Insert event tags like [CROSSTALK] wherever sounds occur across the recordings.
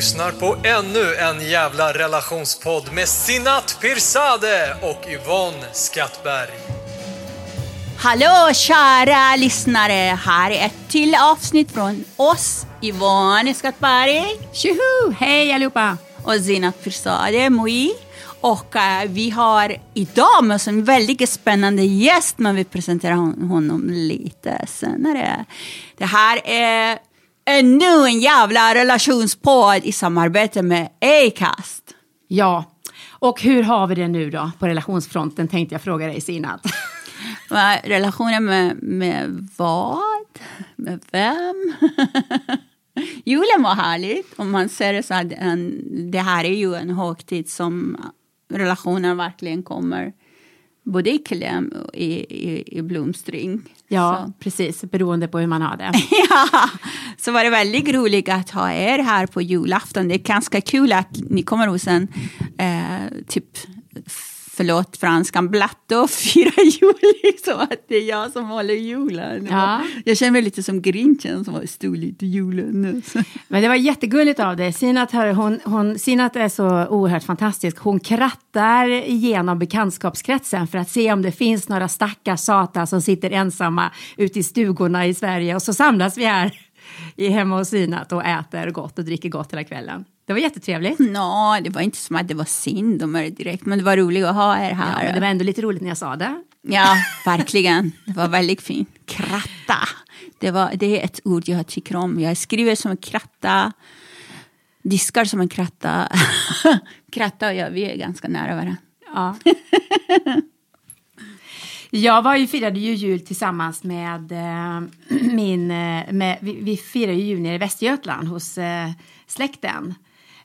lyssnar på ännu en jävla relationspodd med Sinat Pirzadeh och Yvonne Skattberg. Hallå kära lyssnare! Här är ett till avsnitt från oss, Yvonne Skattberg. Tjoho! Hej allihopa! Och Zinat Pirzadeh, Moi. Och uh, vi har idag med oss en väldigt spännande gäst, men vi presenterar hon- honom lite senare. Det här är ännu en jävla relationspodd i samarbete med Acast. Ja, och hur har vi det nu då på relationsfronten tänkte jag fråga dig Sinat. [LAUGHS] Relationen med, med vad? Med vem? [LAUGHS] Julen var härligt. Om man ser det så en, det här är ju en högtid som relationen verkligen kommer både i kläm och i, i, i blomstring. Ja, Så. precis, beroende på hur man har det. [LAUGHS] ja, så var det väldigt roligt att ha er här på julafton. Det är ganska kul att ni kommer hos en eh, typ förlåt franskan, blatte och fira [LAUGHS] jul. Liksom, att det är jag som håller julen. Ja. Jag känner mig lite som grinchen som har stulit julen. [LAUGHS] Men det var jättegulligt av dig. Sinat, hör, hon, hon, Sinat är så oerhört fantastisk. Hon krattar igenom bekantskapskretsen för att se om det finns några stackars satan som sitter ensamma ute i stugorna i Sverige. Och så samlas vi här i hemma hos Sinat och äter gott och dricker gott hela kvällen. Det var jättetrevligt. [LAUGHS] Nå, det var inte som att det var synd om er direkt, men det var roligt att ha er Ja, här. men det var ändå lite roligt när jag sa det. Ja, verkligen. Det var väldigt fint. [LAUGHS] Kratta. Det, var, det är ett ord jag tycker om. Jag skriver som en kratta. Diskar som en kratta. [LAUGHS] kratta och jag, vi är ganska nära varandra. Ja. Jag var ju, firade ju jul tillsammans med eh, [CLEARS THROAT] min... Eh, med, vi, vi firade ju jul nere i Västergötland hos eh, släkten.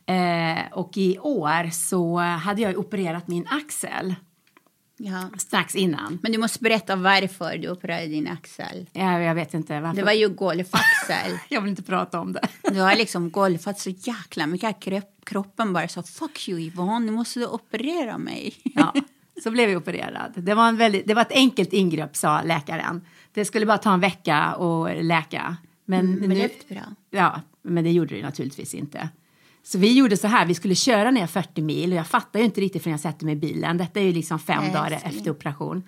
Eh, och i år så hade jag opererat min axel Ja. strax innan. Men du måste berätta varför du opererade din axel. Ja, jag vet inte varför. Det var ju golfaxel. [LAUGHS] Jag vill inte prata om det. Du har liksom golfat så jäkla mycket kropp- kroppen bara sa fuck you Yvonne, nu måste du operera mig. Ja, [LAUGHS] så blev jag opererad. Det var, en väldigt, det var ett enkelt ingrepp, sa läkaren. Det skulle bara ta en vecka att läka. Men, Men det nu, gick bra. Ja, men det gjorde det naturligtvis inte. Så vi gjorde så här, vi skulle köra ner 40 mil och jag fattar ju inte riktigt förrän jag sätter mig i bilen. Detta är ju liksom fem Nej, dagar älskling. efter operation.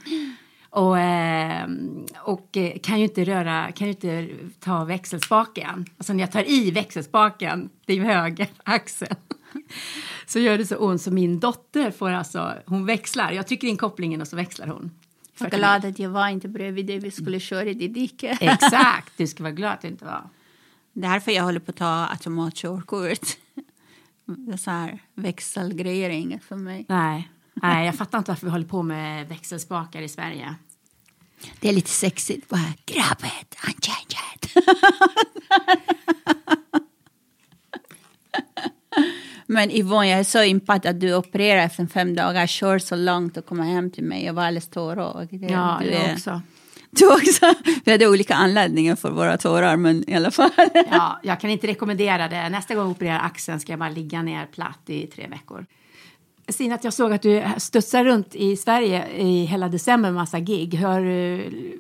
Och, eh, och eh, kan ju inte röra, kan ju inte ta växelspaken. Alltså när jag tar i växelspaken, det är ju höger axel. [LAUGHS] Så gör det så ont så min dotter får alltså, hon växlar. Jag trycker in kopplingen och så växlar hon. Jag är glad att jag var inte bredvid dig, vi skulle köra i det diket. Exakt, du ska vara glad att du inte var. Därför jag håller på att ta automatkörkort. Så här växelgrejer är inget för mig. Nej, nej, jag fattar inte varför vi håller på med växelspakar i Sverige. Det är lite sexigt. Bara grab it, unchange it. Men Yvonne, jag är så impad att du opererar efter fem dagar, kör så långt och kommer hem till mig. Jag var alldeles tårögd. Ja, jag också. Du också? Vi hade olika anledningar för våra tårar, men i alla fall. [LAUGHS] Ja, jag kan inte rekommendera det. Nästa gång jag opererar axeln ska jag bara ligga ner platt i tre veckor. Stina, att jag såg att du studsar runt i Sverige i hela december med massa gig. Har, du-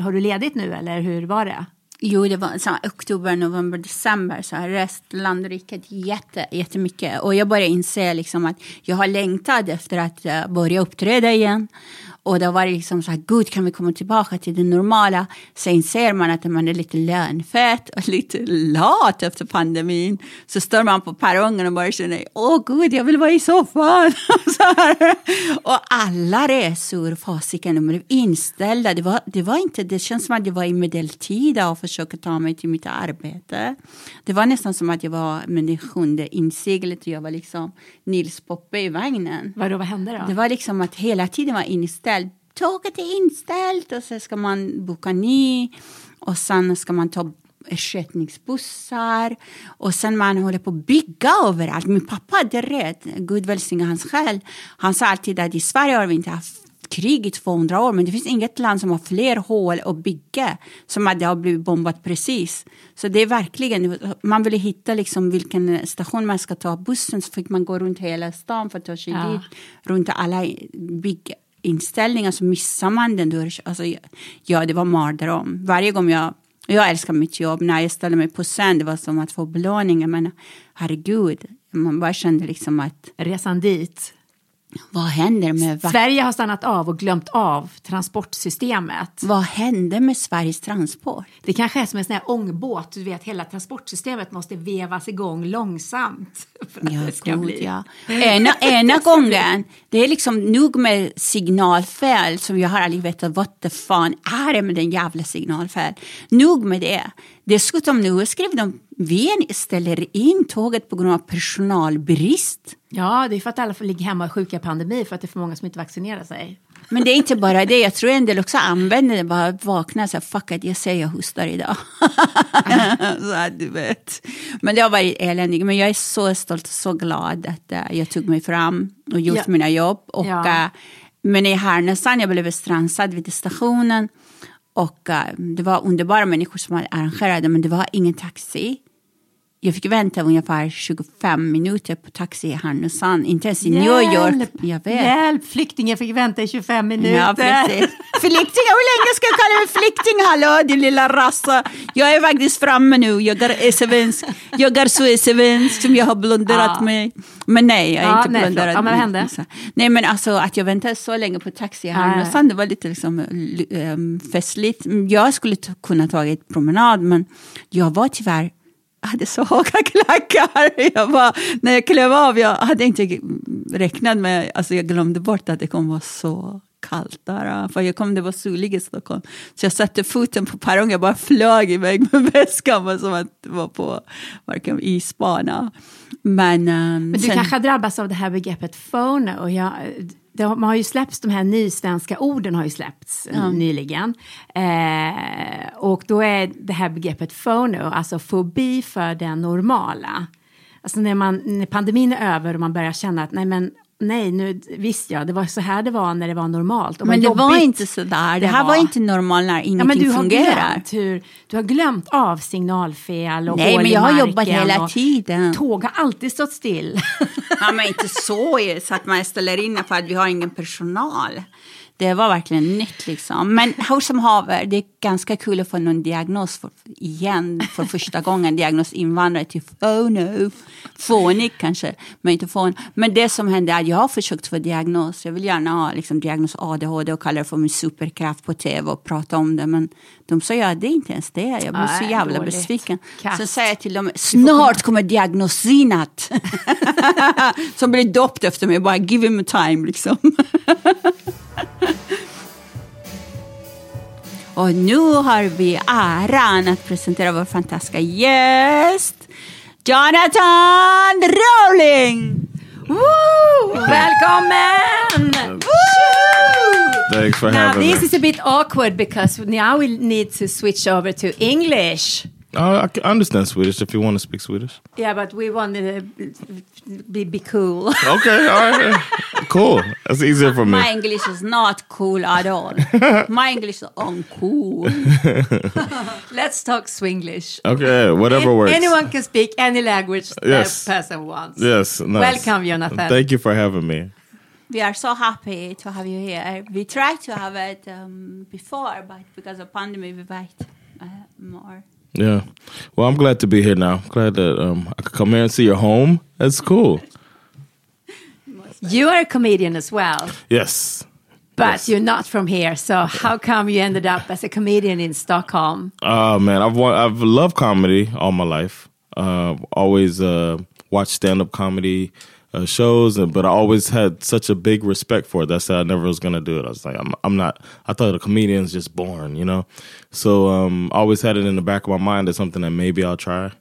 har du ledigt nu eller hur var det? Jo, det var så oktober, november, december. Så här, rest landriket jätte, jättemycket. Och jag började inse liksom att jag har längtat efter att eh, börja uppträda igen. Och då var det liksom så här, gud kan vi komma tillbaka till det normala? Sen ser man att man är lite lönfett och [LAUGHS] lite lat efter pandemin. Så står man på perrongen och bara känner, åh gud, jag vill vara i soffan. [LAUGHS] Och alla resor, fasiken, de blev inställda. Det, var, det, var inte, det känns som att jag var i medeltida och försökte ta mig till mitt arbete. Det var nästan som att jag var med det sjunde inseglet och jag var liksom Nils Poppe i vagnen. Vadå, vad hände då? Det var liksom att hela tiden var inställd. Tåget är inställt och så ska man boka ny. Och sen ska man ta ersättningsbussar. Och sen man håller på att bygga överallt. Min pappa hade rätt, Gud välsigne hans själ. Han sa alltid att i Sverige har vi inte haft krig i 200 år men det finns inget land som har fler hål att bygga som att det har blivit bombat precis. Så det är verkligen, man ville hitta liksom vilken station man ska ta bussen så fick man gå runt hela stan för att ta sig Ja. dit. Runt alla inställningar så missar man den. Då, alltså, ja, det var mardröm. Varje gång jag jag älskar mitt jobb. När jag ställde mig på scen, det var som att få belöning. Men herregud, man bara kände liksom att Resan dit vad händer med Sverige har stannat av och glömt av transportsystemet. vad hände med Sveriges transport? Det kanske är som en sån här ångbåt, du vet hela transportsystemet måste vevas igång långsamt. [LAUGHS] För att Ja, det ska gud, bli. ja. Ena, ena [LAUGHS] gången, det är liksom nog med signalfel som jag har aldrig vetat vad det fan är det med den jävla signalfel. Nog med det. Dessutom nu skrev de, vi ställer in tåget på grund av personalbrist. Ja, det är för att alla får ligga hemma och sjuka i pandemi för att det är för många som inte vaccinerar sig. Men det är inte bara det, jag tror en del också använder det, bara vaknar och säger fuck it, jag säger jag hostar idag. [LAUGHS] så att du vet. Men det har varit eländigt, men jag är så stolt och så glad att eh, jag tog mig fram och gjort Ja. mina jobb. Och, Ja. eh, men i Härnösand, jag blev strandsatt vid stationen. Och eh, det var underbara människor som det, men det var ingen taxi. Jag fick vänta ungefär 25 minuter på taxi i Härnösand, inte ens i New York. Jag vet. Hjälp! Flyktingen fick vänta i 25 minuter. Ja, precis. [LAUGHS] Flykting, hur länge ska jag kalla mig flykting? Hallå, din lilla rassa. Jag är faktiskt framme nu. Jag är svensk. Jag är så svensk som jag har blonderat Ja. mig. Men nej, jag är Ja, inte nej, blonderat. förlåt. Ja, men vad hände? Nej, men alltså att jag väntade så länge på taxi här Ja, ja. någonstans, det var lite liksom, um, festligt. Jag skulle kunna tagit promenad, men jag var tyvärr hade så höga klackar. Jag bara, när jag klev av, jag hade inte räknat med, alltså jag glömde bort att det kommer vara så kallt där. För jag kom, det var soligt i Stockholm. Så jag satte foten på perrongen, jag bara flög iväg med [LAUGHS] väskan. Var som att det var på varken isbana. Men, ehm, Men du sen- kanske har drabbats av det här begreppet FONO. Och jag, det har, man har ju släppts, de här nysvenska orden har ju släppts eh, nyligen. Eh, och då är det här begreppet FONO, alltså fobi för det normala. Alltså när, man, när pandemin är över och man börjar känna att nej men nej, nu visst ja, det var så här det var när det var normalt. Och men det var inte så där. Det, här var inte normalt när Ja, ingenting men du fungerar. hur, du har glömt av signalfel och Nej, hål men jag har jobbat hela tiden. Tåg har alltid stått still. Ja, men inte så, så att man ställer in för att vi har ingen personal. Det var verkligen nytt liksom. Men hur som haver, det är ganska kul att få någon diagnos för, igen för första gången. Diagnos invandrare till fono. Fånig kanske, men inte fån. Men det som hände är att jag har försökt få diagnos. Jag vill gärna ha liksom, diagnos ADHD och kalla det för min superkraft på tv och prata om det. Men de sa ja, det är inte ens det. Jag blev så jävla dåligt. besviken. Kast. Så säger jag till dem, snart kommer diagnosinat. [LAUGHS] [LAUGHS] Som blir döpt efter mig, bara give him time liksom. [LAUGHS] Och nu har vi äran att presentera vår fantastiska gäst, Jonathan Rowling! Woo! Välkommen! Thanks for Now having this me. is a bit awkward because now we need to switch over to English. Uh, I can understand Swedish if you want to speak Swedish. Yeah, but we want to be, be cool. [LAUGHS] Okay, all right. cool. That's easier for me. My English is not cool at all. [LAUGHS] My English is uncool. [LAUGHS] Let's talk Swinglish. Okay, whatever An- works. Anyone can speak any language Yes. that person wants. Yes, nice. Welcome, Jonathan. Thank you for having me. We are so happy to have you here. We tried to have it um, before, but because of pandemic, we wait uh, more. Yeah. Well, I'm glad to be here now. Glad that um, I could come here and see your home. That's cool. You are a comedian as well, Yes. but Yes. you're not from here. So how come you ended up as a comedian in Stockholm? Oh man, I've I've loved comedy all my life. Uh, always uh, watched stand up comedy uh, shows, and but I always had such a big respect for it. That said, I never was gonna do it. I was like, I'm I'm not. I thought a comedian's just born, you know. So um, I always had it in the back of my mind as something that maybe I'll try.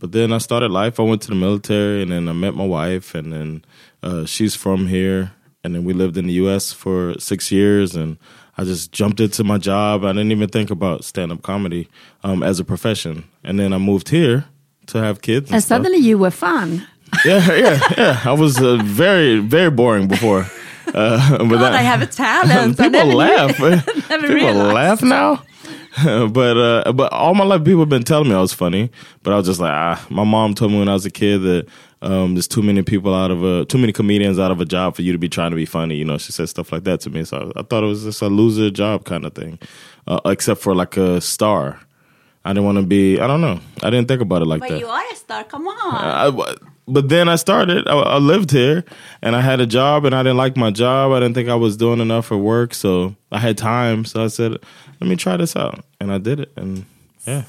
But then I started life. I went to the military, and then I met my wife, and then uh, she's from here, and then we lived in the U.S. for six years, and I just jumped into my job. I didn't even think about stand up comedy um, as a profession. And then I moved here to have kids. And, And suddenly you were fun. Yeah, yeah, yeah. I was uh, very, very boring before. Uh, but God, I have a talent. [LAUGHS] I people never laugh. [LAUGHS] never people realized. laugh now. [LAUGHS] but uh, but all my life, people have been telling me I was funny. But I was just like, ah. My mom told me when I was a kid that um, there's too many people out of a too many comedians out of a job for you to be trying to be funny. You know, she said stuff like that to me. So I, I thought it was just a loser job kind of thing, uh, except for like a star. I didn't want to be. I don't know. I didn't think about it like But that. you are a star. Come on. I, but then I started. I, I lived here, and I had a job, and I didn't like my job. I didn't think I was doing enough for work, so I had time. So I said, "Let me try this out," and I did it. And yeah,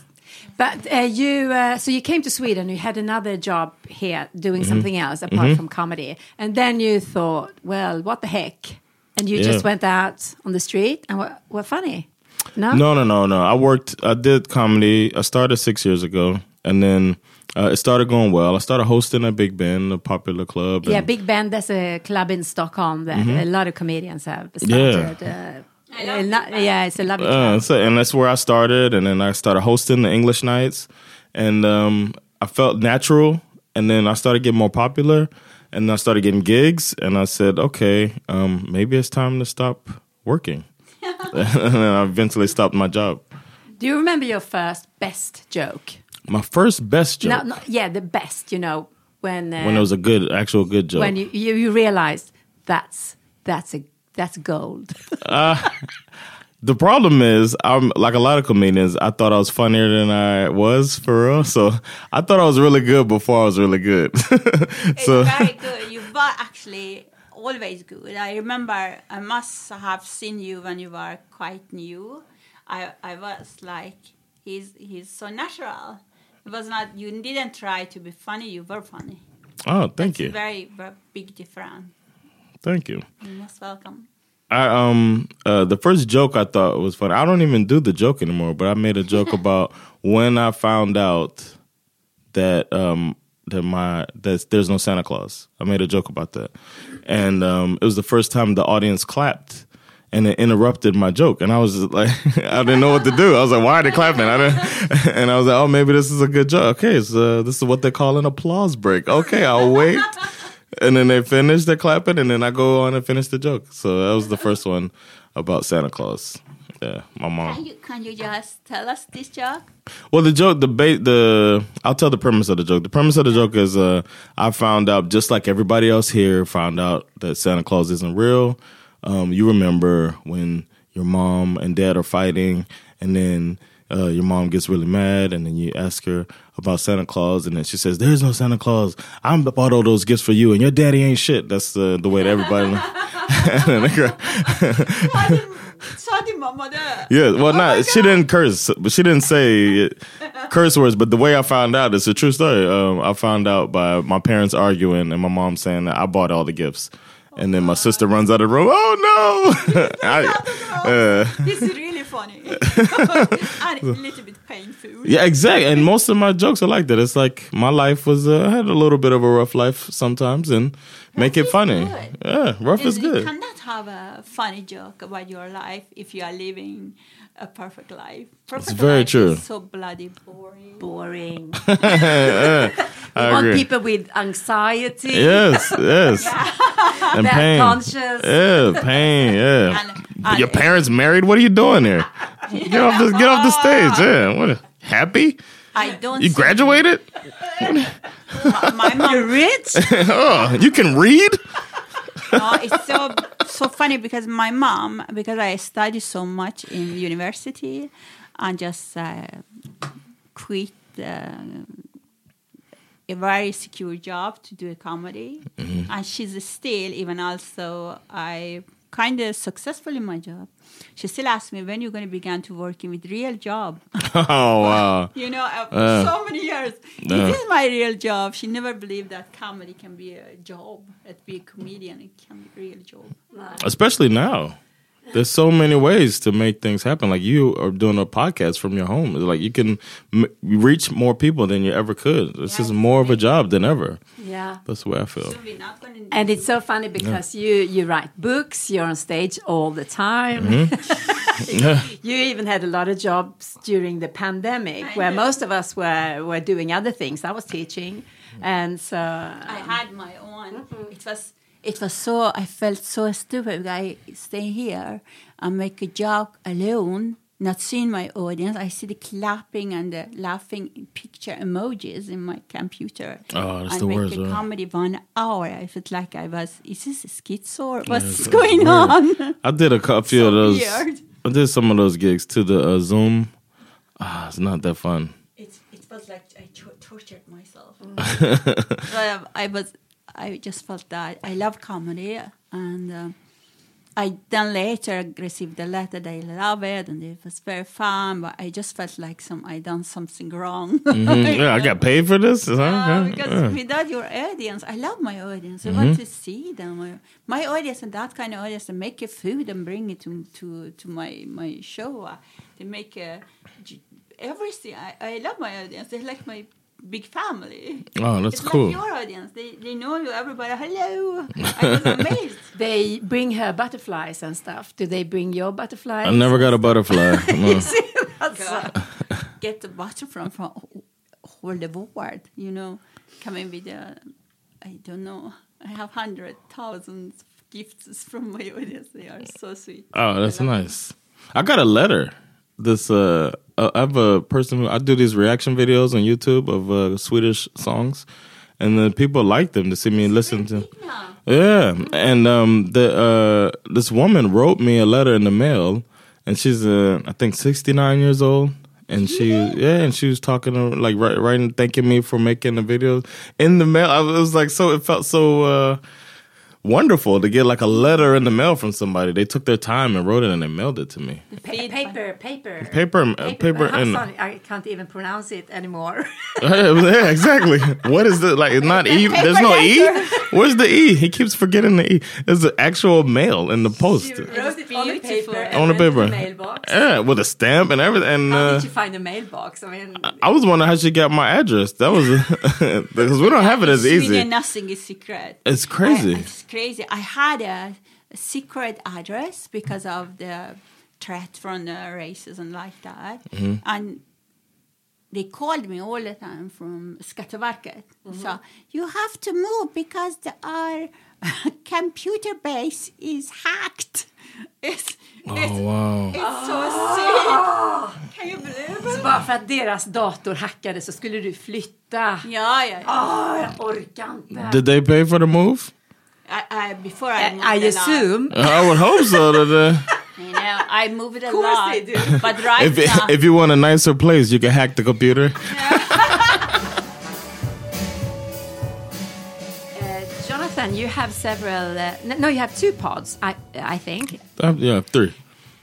But uh, you, uh, so you came to Sweden. You had another job here doing Mm-hmm. something else apart from comedy, and then you thought, well, what the heck? And you just went out on the street and were, were funny. No, no, no, no, no. I worked. I did comedy. I started six years ago, and then uh, it started going well. I started hosting at Big Ben, a popular club. Yeah, Big Ben, that's a club in Stockholm that a lot of comedians have Mm-hmm. Yeah. started. Uh, not- yeah, it's a lovely Uh, club. so, and that's where I started, and then I started hosting the English nights, and um, I felt natural, and then I started getting more popular, and I started getting gigs, and I said, okay, um, maybe it's time to stop working, [LAUGHS] [LAUGHS] and then I eventually stopped my job. Do you remember your first best joke? My first best joke No, no, yeah, the best. You know when uh, when it was a good, actual good joke. when you, you you realized that's that's a that's gold. [LAUGHS] The problem is, I'm like a lot of comedians. I thought I was funnier than I was for real. So I thought I was really good before I was really good. [LAUGHS] It's so very [LAUGHS] good. You were actually always good. I remember I must have seen you when you were quite new. I I was like, he's he's so natural. It was not you didn't try to be funny. You were funny. oh, thank It's you, Very very big difference. thank you. You're most welcome. I um uh the first joke I thought was funny. I don't even do the joke anymore, but I made a joke [LAUGHS] about when I found out that um that my that there's no Santa Claus. I made a joke about that. And um it was the first time the audience clapped and it interrupted my joke and I was just like [LAUGHS] I didn't know what to do. I was like, why are they clapping? I didn't [LAUGHS] and I was like, oh maybe this is a good joke. Okay, so this is what they call an applause break. Okay, I'll wait. [LAUGHS] And then they finish their clapping, and then I go on and finish the joke. So that was the first one about Santa Claus. Yeah, my mom. Can mom. you can you just tell us this joke? Well, the joke, the bait, the I'll tell the premise of the joke. The premise of the joke is, uh, I found out just like everybody else here found out that Santa Claus isn't real. Um, you remember when your mom and dad are fighting, and then uh, your mom gets really mad, and then you ask her about Santa Claus, and then she says, "There's no Santa Claus. I bought all those gifts for you, and your daddy ain't shit." That's the the way that everybody. [LAUGHS] And then the girl- Sa din mamma det? yeah, well, Oh not she didn't curse, but she didn't say [LAUGHS] curse words. But the way I found out, it's a true story. Um, I found out by my parents arguing and my mom saying that I bought all the gifts, and then my sister runs out of the room. Oh no! [LAUGHS] I, uh, This is really funny. [LAUGHS] [LAUGHS] and a little bit painful. yeah, exactly. And most of my jokes are like that. It's like my life was uh, I had a little bit of a rough life sometimes, and make it funny. good. Yeah, rough is And You good. cannot have a funny joke about your life if you are living a perfect life. Perfect very life true. Is so bloody boring. Boring. [LAUGHS] I We want agree. people with anxiety. Yes, [LAUGHS] yes, and That pain. conscious. Yeah, pain. [LAUGHS] Yeah. And- and- Your parents married? What are you doing here? Get off the get off the stage. Yeah. What? Happy? I don't. You see- graduated? My mom. You're rich. Oh, you can read? No, it's so so funny because my mom, because I studied so much in university, and just uh, quit uh, a very secure job to do a comedy, and she's still even also I kind of successful in my job. She still asks me when you're going to begin to working with real job. [LAUGHS] Oh wow. [LAUGHS] you know, uh, Uh. so many years. Uh. This is my real job. She never believed that comedy can be a job. That be a comedian, it can be a real job. Especially now. There's so many ways to make things happen. Like you are doing a podcast from your home. It's Like you can m- reach more people than you ever could. This is more of a job than ever. Yeah. That's the way I feel. We're not gonna And it's so funny because you you write books, you're on stage all the time. Mm-hmm. [LAUGHS] you even had a lot of jobs during the pandemic, where most of us were were doing other things. I was teaching, mm-hmm. and so I had um, my own. It was it was so I felt so stupid. I stay here and make a joke alone, not seeing my audience. I see the clapping and the laughing picture emojis in my computer. Oh, that's and the make worst, a right? comedy one hour. I felt like I was. Is this a schizo? or What's [LAUGHS] going on? I did a cou- few of those. weird. I did some of those gigs to the uh, Zoom. Ah, it's not that fun. it it was like I tortured myself. [LAUGHS] But, I was I just felt that I love comedy and um, I then later received a letter they love it and it was very fun but I just felt like some I done something wrong. [LAUGHS] Mhm. Yeah, I got paid for this. Is that Uh, okay? because Yeah. without your audience, I love my audience. I want to see them. My audience and that kind of audience, they make a food and bring it to to to my my show. Uh, They make a, everything. I, I love my audience. They're like my big family. Oh, that's it's cool. like your audience. They they know you. Everybody, hello. I was amazed. [LAUGHS] they bring her butterflies and stuff. Do they bring your butterflies? I never got a butterfly. [LAUGHS] No. [LAUGHS] Get the butterfly from from all the world. You know, coming with a, I don't know. I have hundred thousands gifts from my audience. They are so sweet. Oh, that's nice. I got a letter. This uh, uh, I have a person who I do these reaction videos on YouTube of uh, Swedish songs, and the people like them to see me listen to. Yeah, and um, the uh, this woman wrote me a letter in the mail, and she's uh, I think sixty nine years old, and she yeah, and she was talking to, like wri- writing thanking me for making the videos in the mail. I was like so it felt so. Uh, Wonderful to get like a letter in the mail from somebody. They took their time and wrote it and they mailed it to me. Pa- paper, paper, Paper, uh, paper, I'm and sorry, I can't even pronounce it anymore. [LAUGHS] [LAUGHS] yeah, exactly. What is it like? It's not E. There's no E. Where's the E? He keeps forgetting the E. There's the actual mail in the post. You wrote it on the beautiful. paper, On the and went to paper. mailbox. Yeah, with a stamp and everything. And How uh, did you find the mailbox? I mean, I was wondering how she got my address. That was [LAUGHS] because we don't have it as easy. nothing is secret. It's crazy. I, it's crazy. I had a, a secret address because of the threat from the racism like that, Mm-hmm. and they called me all the time from Skatteverket. So you have to move because the, our [LAUGHS] computer base is hacked. It's, [LAUGHS] it's, Oh wow! it's so sick. Can you believe it? bara för att deras dator hackade så skulle du flytta. Ja, ja, ja. Åh, jag orkar inte. Did they pay for the move? I, I, before I moved I a lot, assume. I would hope so. That, uh, you know, I moved a course lot, they do. but right if now, if you want a nicer place, you can hack the computer. [LAUGHS] Uh, Jonathan, you have several. Uh, no, you have two pods. I I think Uh, yeah, three.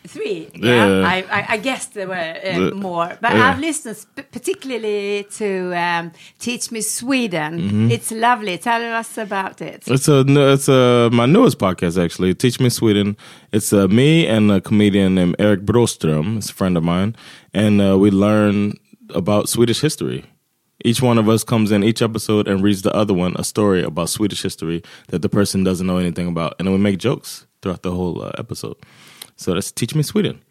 Three. Yeah. Yeah, I, I, I guess there were uh, The- more, but yeah. I've listened sp- particularly to um, Teach Me Sweden. Mm-hmm. It's lovely. Tell us about it. It's a it's a my newest podcast actually. Teach Me Sweden. It's uh, me and a comedian named Eric Broström. It's a friend of mine, and uh, we learn about Swedish history. Each one of us comes in each episode and reads the other one a story about Swedish history that the person doesn't know anything about, and then we make jokes throughout the whole uh, episode. So that's Teach Me Sweden.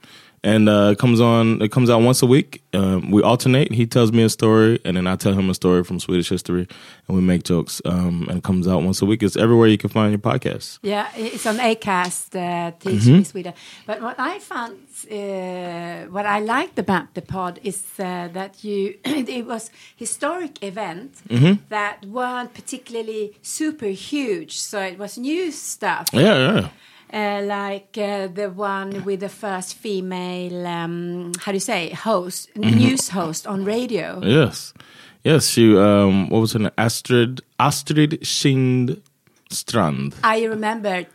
And uh, it comes on. It comes out once a week. Um, we alternate. He tells me a story, and then I tell him a story from Swedish history, and we make jokes. Um, and it comes out once a week. It's everywhere you can find your podcast. Yeah, it's on Acast, uh, Teach Mm-hmm. Me Sweden. But what I found, uh, what I liked about the pod is uh, that you, [CLEARS THROAT] it was historic event Mm-hmm. that weren't particularly super huge. So it was new stuff. Yeah, yeah. Uh, like uh, the one with the first female, um, how do you say, host, Mm-hmm. news host on radio. Yes, yes. She. Um, what was her name? Astrid. Astrid Kind Strand. I remember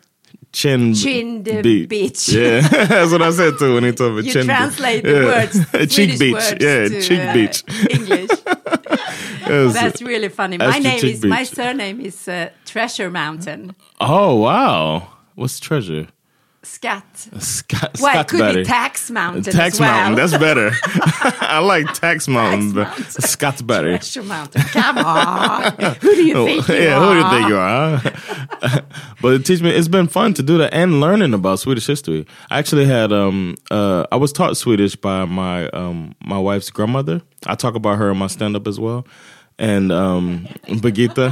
Chin. Chind Beach. Beach. Yeah, [LAUGHS] that's what I said too when he told me. You Chin translate the yeah. words, [LAUGHS] cheek beach. words yeah, to, cheek uh, beach. [LAUGHS] English. Yes. That's really funny. My Astrid name Cheek is my surname is uh, Treasure Mountain. Oh wow! What's treasure? Skatt. Scott, Well, it could be Tax Mountain Tax well. Mountain, that's better. [LAUGHS] [LAUGHS] I like Tax Mountain. Scottsbury. Treasure Mountain. Come on. Who do you [LAUGHS] Oh, think you yeah, are? who do you think you are? Huh? but it teach me. It's been fun to do that and learning about Swedish history. I actually had. Um, uh, I was taught Swedish by my um, my wife's grandmother. I talk about her in my stand up as well, and um, Birgitta.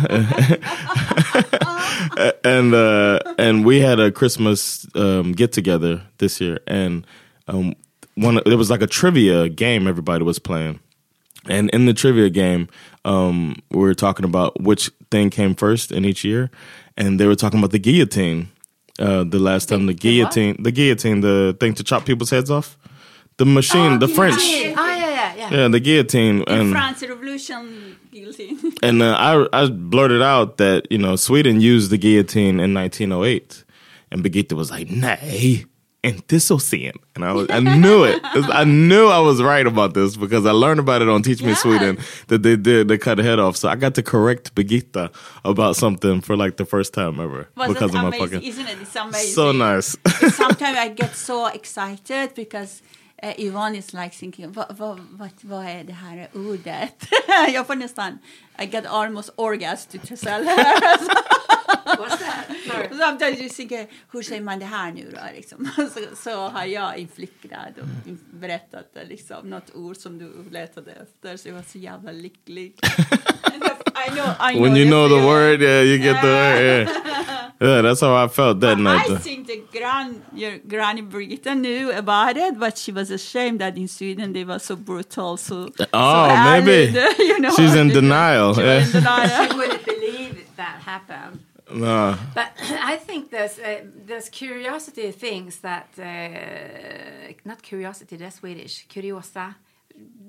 [LAUGHS] and uh, and we had a Christmas um, get together this year, and um, one there was like a trivia game everybody was playing. And in the trivia game, um, we were talking about which thing came first in each year, and they were talking about the guillotine. Uh, the last time the guillotine, the guillotine, the thing to chop people's heads off, the machine, the French, yeah, yeah, yeah. the guillotine, and France Revolution guillotine. [LAUGHS] and uh, I I blurted out that you know Sweden used the guillotine in 1908, and Birgitta was like, "Nay, inte så sent," and I was I knew it. I knew I was right about this because I learned about it on Teach Me Yeah. Sweden that they did they cut the head off. So I got to correct Birgitta about something for like the first time ever Was because of my fucking. Isn't it? It's amazing. So nice. [LAUGHS] Sometimes I get so excited because uh, Yvonne is like thinking, vad, vad, vad, vad är det här ordet? [LAUGHS] jag får nästan, I get almost orgasm to tell her. [LAUGHS] What's that? [LAUGHS] Sometimes you think, eh, hur säger man det här nu då? Liksom. Så, så har jag infliktat och berättat eh, liksom, något ord som du letade efter. Så jag var så jävla lycklig. I know, I know when you know the word, yeah, you get the word. Yeah, yeah that's how I felt that night. I think the gran, your granny Birgitta knew about it, but she was ashamed that in Sweden they were so brutal. So, so Oh, ärlig, maybe. [LAUGHS] you know, She's in denial. She yeah. in denial. I wouldn't believe that happened. No. But [CLEARS THROAT] I think there's uh, there's curiosity things that uh, not curiosity, that's Swedish. Curiosa.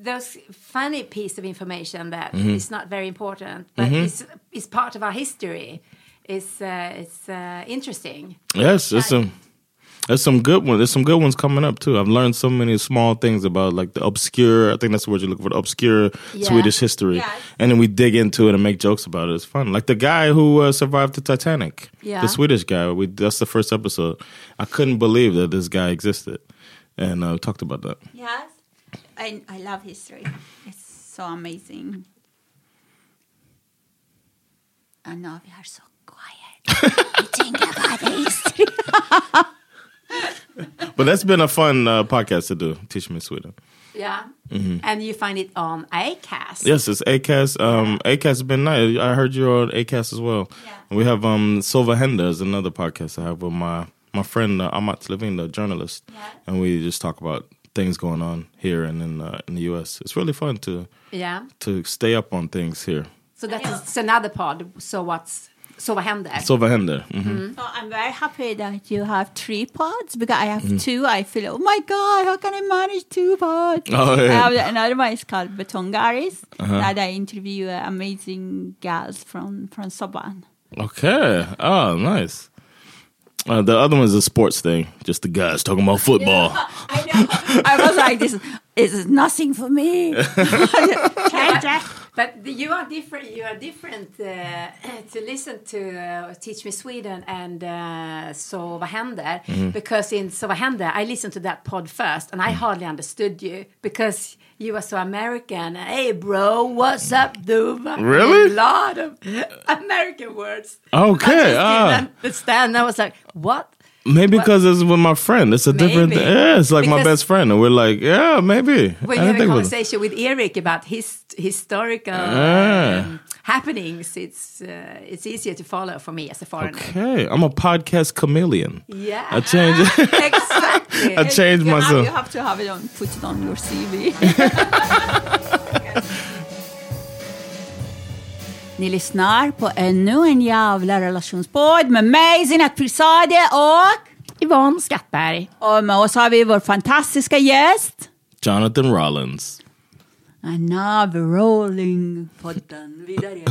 Those funny piece of information that that is not very important, but is is part of our history. Is uh, it's uh, interesting. Yes, there's some there's some good ones. There's some good ones coming up too. I've learned so many small things about like the obscure. I think that's the word you're looking for. The obscure Yeah. Swedish history, and then we dig into it and make jokes about it. It's fun. Like the guy who uh, survived the Titanic, Yeah. the Swedish guy. We that's the first episode. I couldn't believe that this guy existed, and uh, we talked about that. Yes, I, I love history. It's so amazing. And now we are so quiet. think about history. But that's been a fun uh, podcast to do. Teach me Sweden. Yeah, and you find it on Acast. Yes, it's Acast. Um, Acast has been nice. I heard you're on Acast as well. Yeah. And we have um, Henda is another podcast I have with my my friend uh, Amat Levin, the journalist, Yeah. and we just talk about things going on here and in uh, in the U.S. It's really fun to Yeah. to stay up on things here. So that is it's another pod. So what's so vad händer? Sova Henda. hmm So I'm very happy that you have three pods because I have two. I feel, oh my God, how can I manage two pods? Oh, I yeah. have another one is called Betongaris. That I interview uh, amazing gals from, from Soban. Okay. Oh, nice. Uh, the other one is a sports thing. Just the guys talking about football. [LAUGHS] I know. I was like, this is nothing for me. [LAUGHS] Jack, Jack. But you are different. You are different uh, [CLEARS THROAT] to listen to uh, Teach Me Sweden and uh, So vad händer? Because in So vad händer, I listened to that pod first, and I hardly understood you because you were so American. Hey, bro, what's up, dude? Really? A lot of American words. Okay, I didn't understand. I was like, what? Maybe because it's with my friend. It's a different. Maybe. Yeah, it's like my best friend, and we're like, yeah, maybe. When you have a think about it. conversation with Eric about his historical Ah. um, happenings, it's uh, it's easier to follow for me as a foreigner. Okay, I'm a podcast chameleon. Yeah, I changed. [LAUGHS] [LAUGHS] exactly. I changed You have, myself. you have to have it on, put it on your CV. [LAUGHS] Ni lyssnar på ännu en jävla relationspodd med mig, Zinat Pirzadeh och... Yvonne Skattberg. Och med oss har vi vår fantastiska gäst. Jonathan Rollins. And now we're rolling podden vidare. [LAUGHS]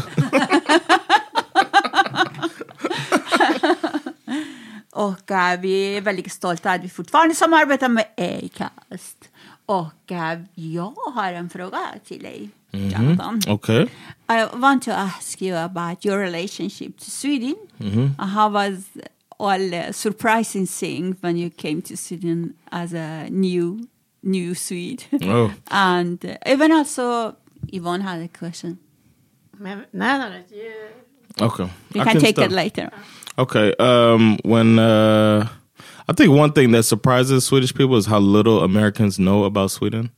och eh, vi är väldigt stolta att vi fortfarande samarbetar med Acast. Och eh, jag har en fråga till dig, Jonathan. Okay. I want to ask you about your relationship to Sweden. Mm-hmm. Uh, How was all uh, surprising things when you came to Sweden as a new new Swede. Oh. [LAUGHS] and uh, even also, Yvonne had a question. Men, nej, nej, nej. you- Okay. We I can, take start. it later. Okay. Um, when uh, I think one thing that surprises Swedish people is how little Americans know about Sweden,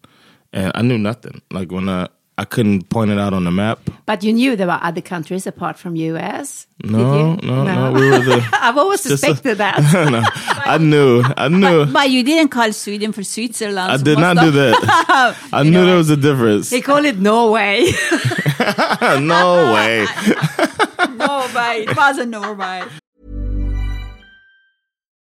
and I knew nothing. Like when I I couldn't point it out on the map. But you knew there were other countries apart from US. did No, no, no. We were the. [LAUGHS] I've always Just a- suspected that. [LAUGHS] no, I knew. I knew. But you didn't call Sweden for Switzerland. I did most not do that. [LAUGHS] I knew know. there was a difference. They call it Norway. no way. Norway. It wasn't Norway.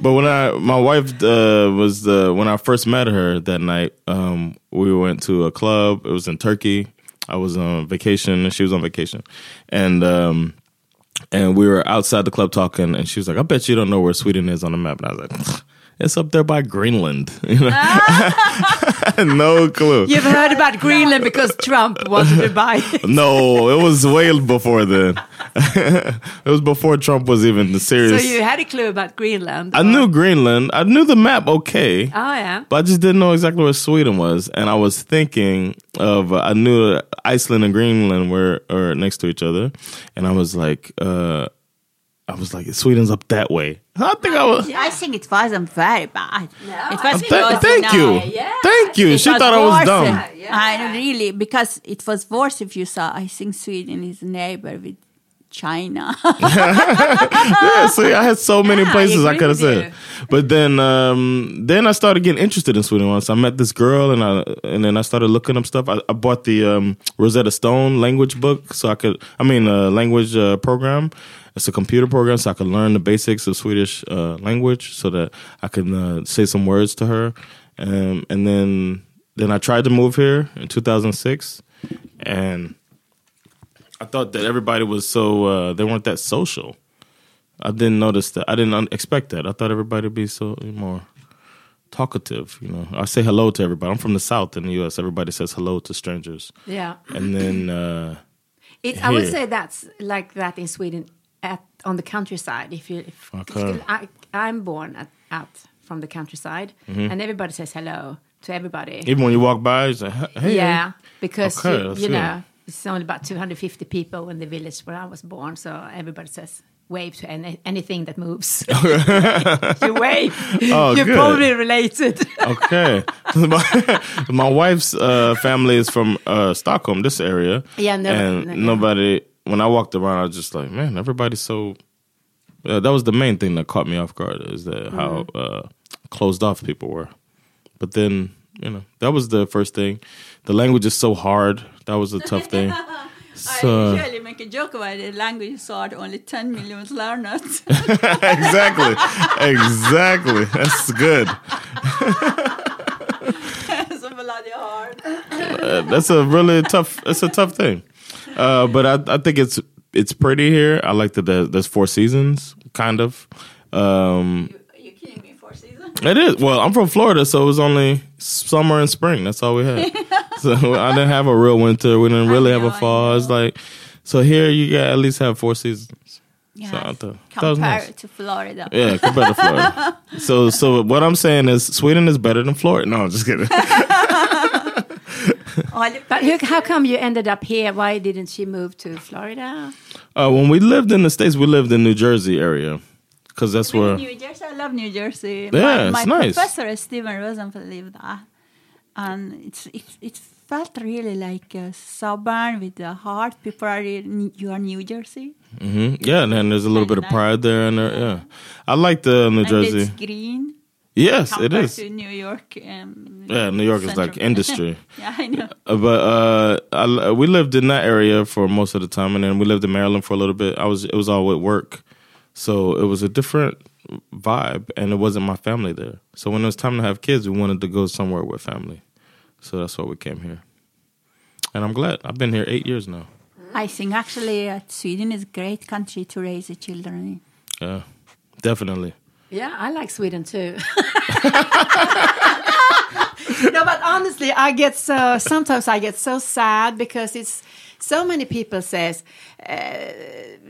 But when I my wife uh, was the when I first met her that night, um, we went to a club. It was in Turkey. I was on vacation and she was on vacation, and um, and we were outside the club talking. And she was like, "I bet you don't know where Sweden is on the map." And I was like. It's up there by Greenland. You know? [LAUGHS] No clue. You've heard about Greenland because Trump wanted to buy [LAUGHS] it. No, it was way before then. [LAUGHS] it was before Trump was even the So serious. you had a clue about Greenland. I knew Greenland. I knew the map okay. Oh, yeah. But I just didn't know exactly where Sweden was, and I was thinking of uh, I knew Iceland and Greenland were are next to each other, and I was like, uh, I was like, Sweden's up that way. I think I was. I think it wasn't very bad. it was Th- thank enough. you, thank you. She thought I was worse. dumb. I really because it was worse if you saw. I think Sweden is a neighbor with China. [LAUGHS] yeah, see, I had so many Yeah, places I agree could have said. But then, um, then I started getting interested in Sweden once. I met this girl, and I and then I started looking up stuff. I, I bought the um, Rosetta Stone language book, so I could. I mean, uh, language uh, program. It's a computer program, so I could learn the basics of Swedish uh, language, so that I could uh, say some words to her. Um, and then, then I tried to move here in 2006, and I thought that everybody was so uh, they weren't that social. I didn't notice that. I didn't un- expect that. I thought everybody would be so more talkative. You know, I say hello to everybody. I'm from the South in the U.S. Everybody says hello to strangers, Yeah. and then uh, It, I would say that's like that in Sweden at on the countryside. If you, if, Okay. I, I'm born at, out from the countryside, and everybody says hello to everybody. even when you walk by, you say, "Hey." yeah, because Okay, you, you know it's only about 250 people in the village where I was born, so everybody says wave to any, anything that moves. [LAUGHS] [LAUGHS] you wave. Oh, [LAUGHS] You're good. probably related. Okay, my, my wife's uh, family is from uh, Stockholm, this area. Yeah, no- and no, nobody. When I walked around, I was just like, man, everybody's so. Uh, that was the main thing that caught me off guard is that how Mm-hmm. uh, closed off people were. But then, you know, that was the first thing. The language is so hard. That was a tough thing. [LAUGHS] So I usually make a joke about the language is hard. Only 10 million learners. [LAUGHS] exactly, exactly. That's good. [LAUGHS] so bloody hard. Uh, that's a really tough. It's a tough thing. Uh, but I, I think it's it's pretty here. I like that there- there's four seasons, kind of. Um, you kidding me? Four seasons? it is. Well, I'm from Florida, so it was only summer and spring. That's all we had. [LAUGHS] so I didn't have a real winter. We didn't really have a fall. It's like so here you got at least have four seasons. Yeah. So I thought that nice. to Florida. Yeah, compared to Florida. [LAUGHS] so, so what I'm saying is Sweden is better than Florida. No, I'm just kidding. [LAUGHS] [LAUGHS] All the But who, how come you ended up here? Why didn't she move to Florida? Uh, when we lived in the states, we lived in New Jersey area because that's where. New Jersey, I love New Jersey. Yeah, my, it's my nice. professor Stephen Rosenfeld lived there, and it's it, it felt really like a suburb with the heart. People are in, you are New Jersey, hmm Yeah, and then there's a little bit of pride there, and there, yeah, I like the New and Jersey. it's green. Yes, it is. to New York. Um, Yeah, New York is like [LAUGHS] industry. yeah, I know. Uh, but uh, I, we lived in that area for most of the time, and then we lived in Maryland for a little bit. I was it was all with work, so it was a different vibe, and it wasn't my family there. So when it was time to have kids, we wanted to go somewhere with family. So that's why we came here, and I'm glad. I've been here eight years now. I think actually uh, Sweden is a great country to raise the children in. Yeah, definitely. Yeah, I like Sweden too. [LAUGHS] no, but honestly, I get so sometimes I get so sad because it's so many people says uh,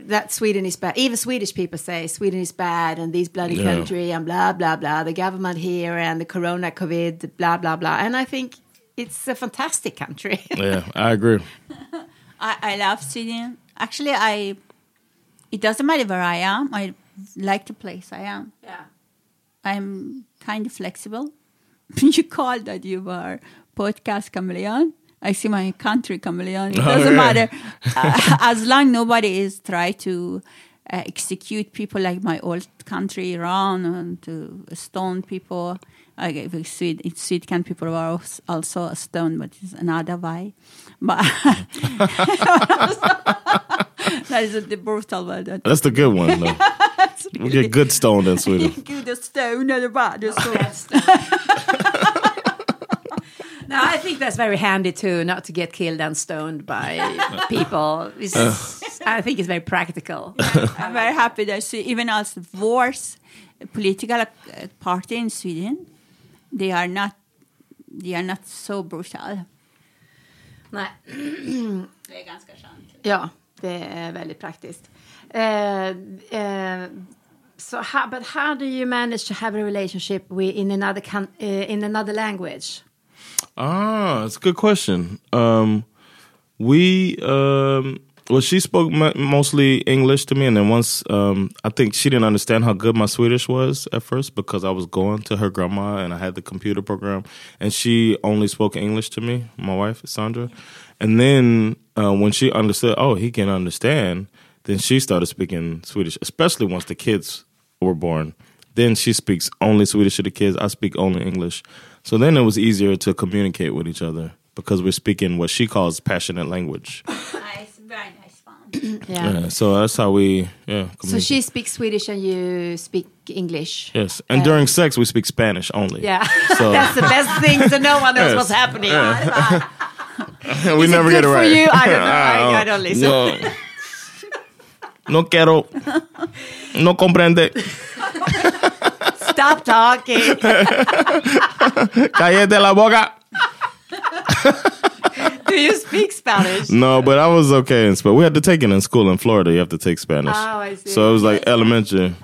that Sweden is bad. Even Swedish people say Sweden is bad and this bloody Yeah. country and blah blah blah. The government here and the Corona, COVID, blah blah blah. And I think it's a fantastic country. Yeah, I agree. [LAUGHS] I, I love Sweden. Actually, I it doesn't matter where I am. I like the place I am. yeah. I'm kind of flexible. [LAUGHS] you called that you were podcast chameleon. I see my country chameleon. It Oh, doesn't yeah. matter [LAUGHS] uh, as long nobody is try to uh, execute people like my old country Iran and to stone people. Okay, with Swede, in Sweden people are als- also stoned, but it's another way. But [LAUGHS] that is the brutal one. That That's the good one. Though. we get good stoned in Sweden. [LAUGHS] Gud, stone eller bad. No, I think that's very handy too, not to get killed and stoned by people. It's, I think it's very practical. [LAUGHS] I'm very happy that even as the wars, political uh, party in Sweden, they are not, they are not so brutal. Nej. [CLEARS THROAT] Det är ganska skönt. Ja, det är väldigt praktiskt. Uh, uh, so, how, but how do you manage to have a relationship with, in another coun- uh, in another language? Ah, it's a good question. Um, we, um, well, she spoke mostly English to me, and then once, um, I think she didn't understand how good my Swedish was at first because I was going to her grandma and I had the computer program, and she only spoke English to me, my wife Sandra, and then uh, when she understood, oh, he can understand, then she started speaking Swedish, especially once the kids were born. Then she speaks only Swedish to the kids. I speak only English. So then it was easier to communicate with each other because we're speaking what she calls passionate language. [LAUGHS] Nice, very nice fun. [COUGHS] Yeah. Yeah, so that's how we yeah. So she speaks Swedish and you speak English. yes, and during sex we speak Spanish only. Yeah, [LAUGHS] So [LAUGHS] that's the best thing. So no one knows Yes. what's happening. [LAUGHS] we Is it never good get it for right. you? I don't know. I- I oh. don't listen. No, no quiero. No comprende. Stop talking. Cállate la boca. Do you speak Spanish? No, but I was okay in Spanish. We had to take it in school in Florida. You have to take Spanish. Oh, I see. So it was like elementary.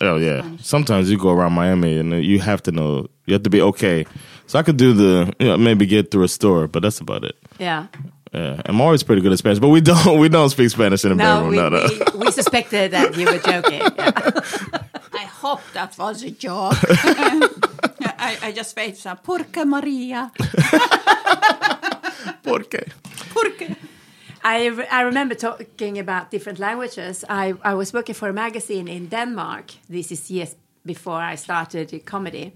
Oh yeah. Sometimes you go around Miami and you have to know. You have to be okay. So I could do the you know, maybe get through a store, but that's about it. Yeah. Yeah, I'm always pretty good at Spanish, but we [LAUGHS] don't we don't speak Spanish in the No, bedroom. we, no, no. we, we suspected that you were joking. Yeah. [LAUGHS] I hope that was a joke. [LAUGHS] I, I just wait some Porca Maria. ¿Por qué? Porca. I, re- I remember talking about different languages. I, I was working for a magazine in Denmark. This is years before I started comedy.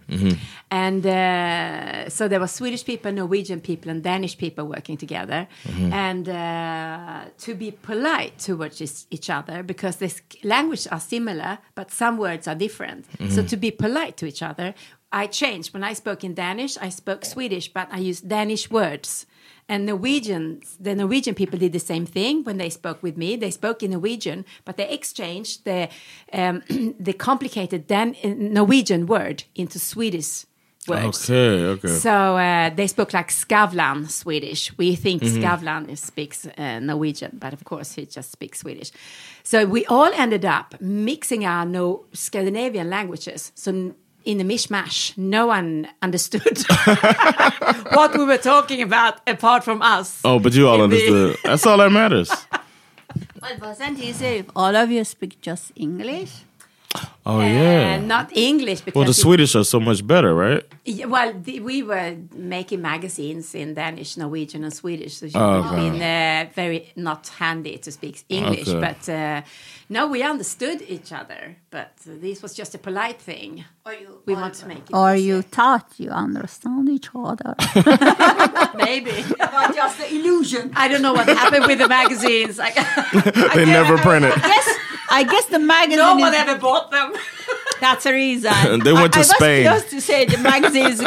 And uh, so there were Swedish people, Norwegian people, and Danish people working together. And uh, to be polite towards each- each other, because this language are similar, but some words are different. So to be polite to each other, I changed. When I spoke in Danish, I spoke Swedish, but I used Danish words. And Norwegians, the Norwegian people did the same thing when they spoke with me. They spoke in Norwegian, but they exchanged the um, [CLEARS THROAT] the complicated Dan- Norwegian word into Swedish words. Okay, okay. So uh, they spoke like Skavlan Swedish. We think Skavlan speaks uh, Norwegian, but of course he just speaks Swedish. So we all ended up mixing our no Scandinavian languages. So in a mishmash. No one understood [LAUGHS] what we were talking about apart from us. Oh, but you all In the- understood. [LAUGHS] That's all that matters. But wasn't easy if all of you speak just English. Oh yeah. And not English because well, the it- Swedish are so much better, right? Yeah, well, the, we were making magazines in Danish, Norwegian, and Swedish, so it Oh, would have okay. been uh, very not handy to speak English. Okay. But uh, no, we understood each other. But uh, this was just a polite thing. we want to make it Or easier. you thought you understand each other. [LAUGHS] maybe. but just the illusion. I don't know what happened with the magazines. Like, [LAUGHS] They never printed. Yes, I guess the magazine. no one is- ever bought them. [LAUGHS] That's the reason. [LAUGHS] They went to I, Spain. I was close to say the magazines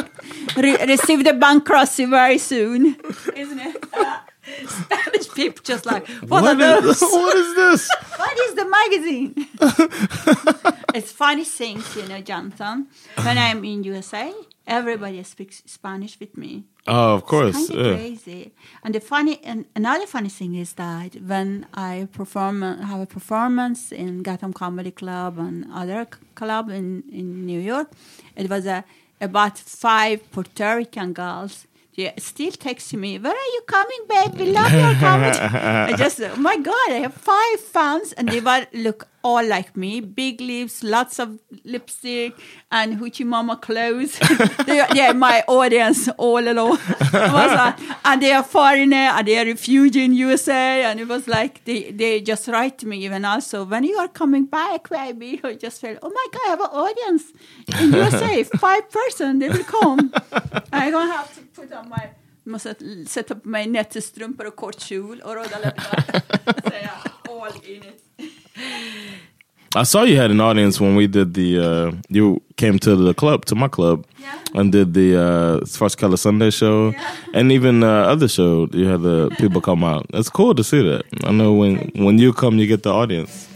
re- received a bankruptcy very soon, isn't it? Uh, Spanish people just like, what, What are is, those? [LAUGHS] what is this? What is the magazine? It's funny things, you know, Jonathan. When I'm in USA, everybody speaks Spanish with me. Oh, of course. kind of Yeah. crazy. And the funny, and another funny thing is that when I perform, have a performance in Gotham Comedy Club and other c- club in, in New York, it was a, about five Puerto Rican girls. They still text me, "Where are you coming, babe? We love your comedy." [LAUGHS] I just, oh my God, I have five fans, and they were look all like me, big lips, lots of lipstick, and hoochie mama clothes. [LAUGHS] they, are, they are my audience all along. [LAUGHS] Was like- and they are foreigner, and they are refugee in USA, and it was like they, they just write to me even also when you are coming back, baby. I just felt, oh my God, I have an audience in USA, five person, they will come. I'm gonna have to put on my Måste sätta på mig nätstrumpor och kort kjol och röda läppar. Så all in it. I saw you had an audience when we did the. Uh, you came to the club, to my club, and did the uh, First Color Sunday show, and even uh, other show. You had the people come out. It's cool to see that. I know when when you come, you get the audience.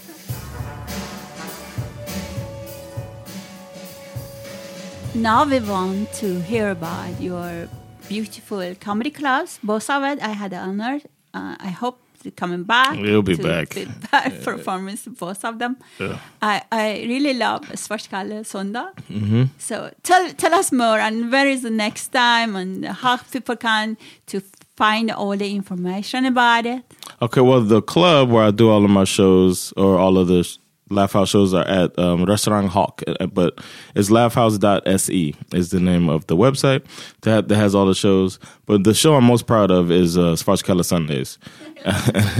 Now we want to hear about your beautiful comedy clubs. Both of it, I had the honor. Uh, I hope coming back. You'll be back. [LAUGHS] back performance, both of them. Yeah. I, I really love Svartskalle Sondag. Mm-hmm. So tell tell us more and where is the next time and how people can to find all the information about it. Okay, well, the club where I do all of my shows or all of the Laugh House shows are at um, Restaurant Hawk, uh, but it's laughhouse.se is the name of the website that, that has all the shows. But the show I'm most proud of is uh, Sundays. Yeah,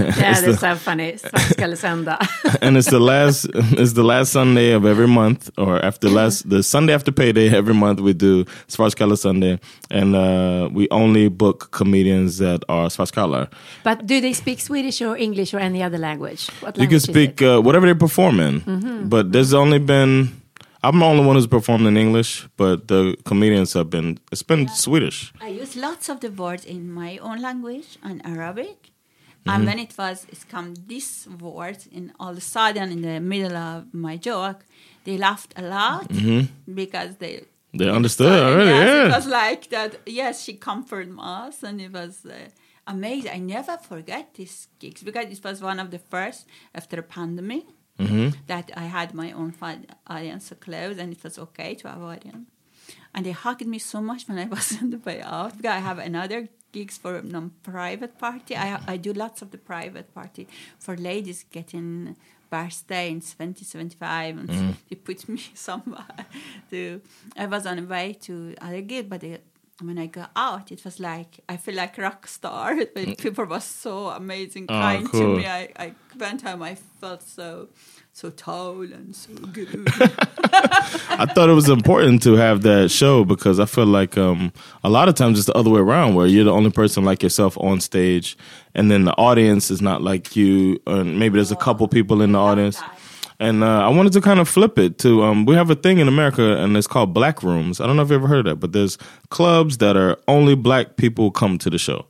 It's that's the- so funny. Svartskallesöndag. [LAUGHS] and it's the last it's the last Sunday of every month, or after last the Sunday after payday every month we do Svartskalle Sunday, and uh, we only book comedians that are Svartskalle. But do they speak Swedish or English or any other language? What You can speak uh, whatever they perform in, Mhm. but there's only been I'm the only one who's performed in English, but the comedians have been it's been Swedish. I use lots of the words in my own language and Arabic. Mhm. And when it was it's come this word and all of a sudden in the middle of my joke, they laughed a lot Mhm. because they They understood already, yes, yeah. It was like that. Yes, she comforted us, and it was uh, amazing. I never forget these gigs because it was one of the first after the pandemic Mhm. that I had my own audience close, and it was okay to have audience. And they hugged me so much when I [LAUGHS] was on the way out because I have another gigs for non-private party. I I do lots of the private party for ladies getting birthday in 2075 and Mhm. [LAUGHS] they put me [LAUGHS] somewhere to I was on the way to other gig but they, when I got out it was like I feel like rock star. [LAUGHS] But people were so amazing Oh, kind to me. I, I went home I felt so so tall and so good. [LAUGHS] I thought it was important to have that show because I feel like um, a lot of times it's the other way around where you're the only person like yourself on stage and then the audience is not like you and maybe there's a couple people in the audience. And uh, I wanted to kind of flip it to um, we have a thing in America and it's called black rooms. I don't know if you ever heard of that, but there's clubs that are only black people come to the show.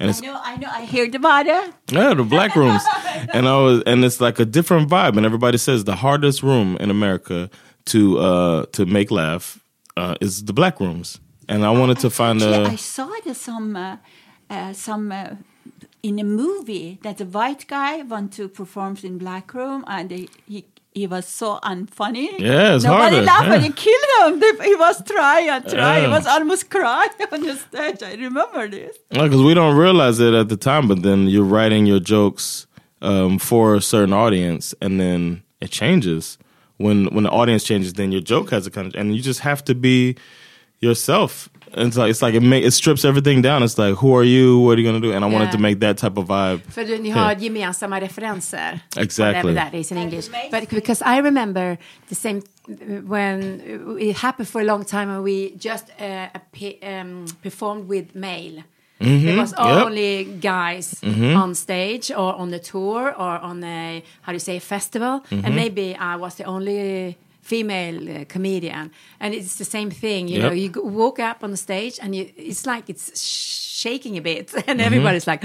And I know I know I about it yeah, the black rooms, [LAUGHS] and I was, and it's like a different vibe. And everybody says the hardest room in America to uh to make laugh uh, is the black rooms. And I wanted to find Actually, a I saw the, some uh, uh, some uh, in a movie that a white guy want to perform in black room and they, he it was so unfunny. Yeah, it's Nobody harder, laughed and yeah. he killed him. They- He was trying and trying. He was almost crying [LAUGHS] on the stage. I remember this. Because we don't realize it at the time, but then you're writing your jokes um, for a certain audience, and then it changes. When when the audience changes, then your joke has a kind of, and you just have to be yourself. And it's like it's like it, it strips everything down. It's like who are you? What are you gonna do? And I wanted to make that type of vibe. För du, ni har gemensamma referenser. Exactly. Whatever that is in English. But because I remember the same when it happened for a long time when we just uh, um, performed with male. There was Mm-hmm. Yep. only guys on stage or on the tour or on a how do you say a festival, Mm-hmm. and maybe I was the only female uh, comedian, and it's the same thing. You Yep. know, you walk up on the stage and you, it's like it's shaking a bit, [LAUGHS] and Mm-hmm. everybody's like,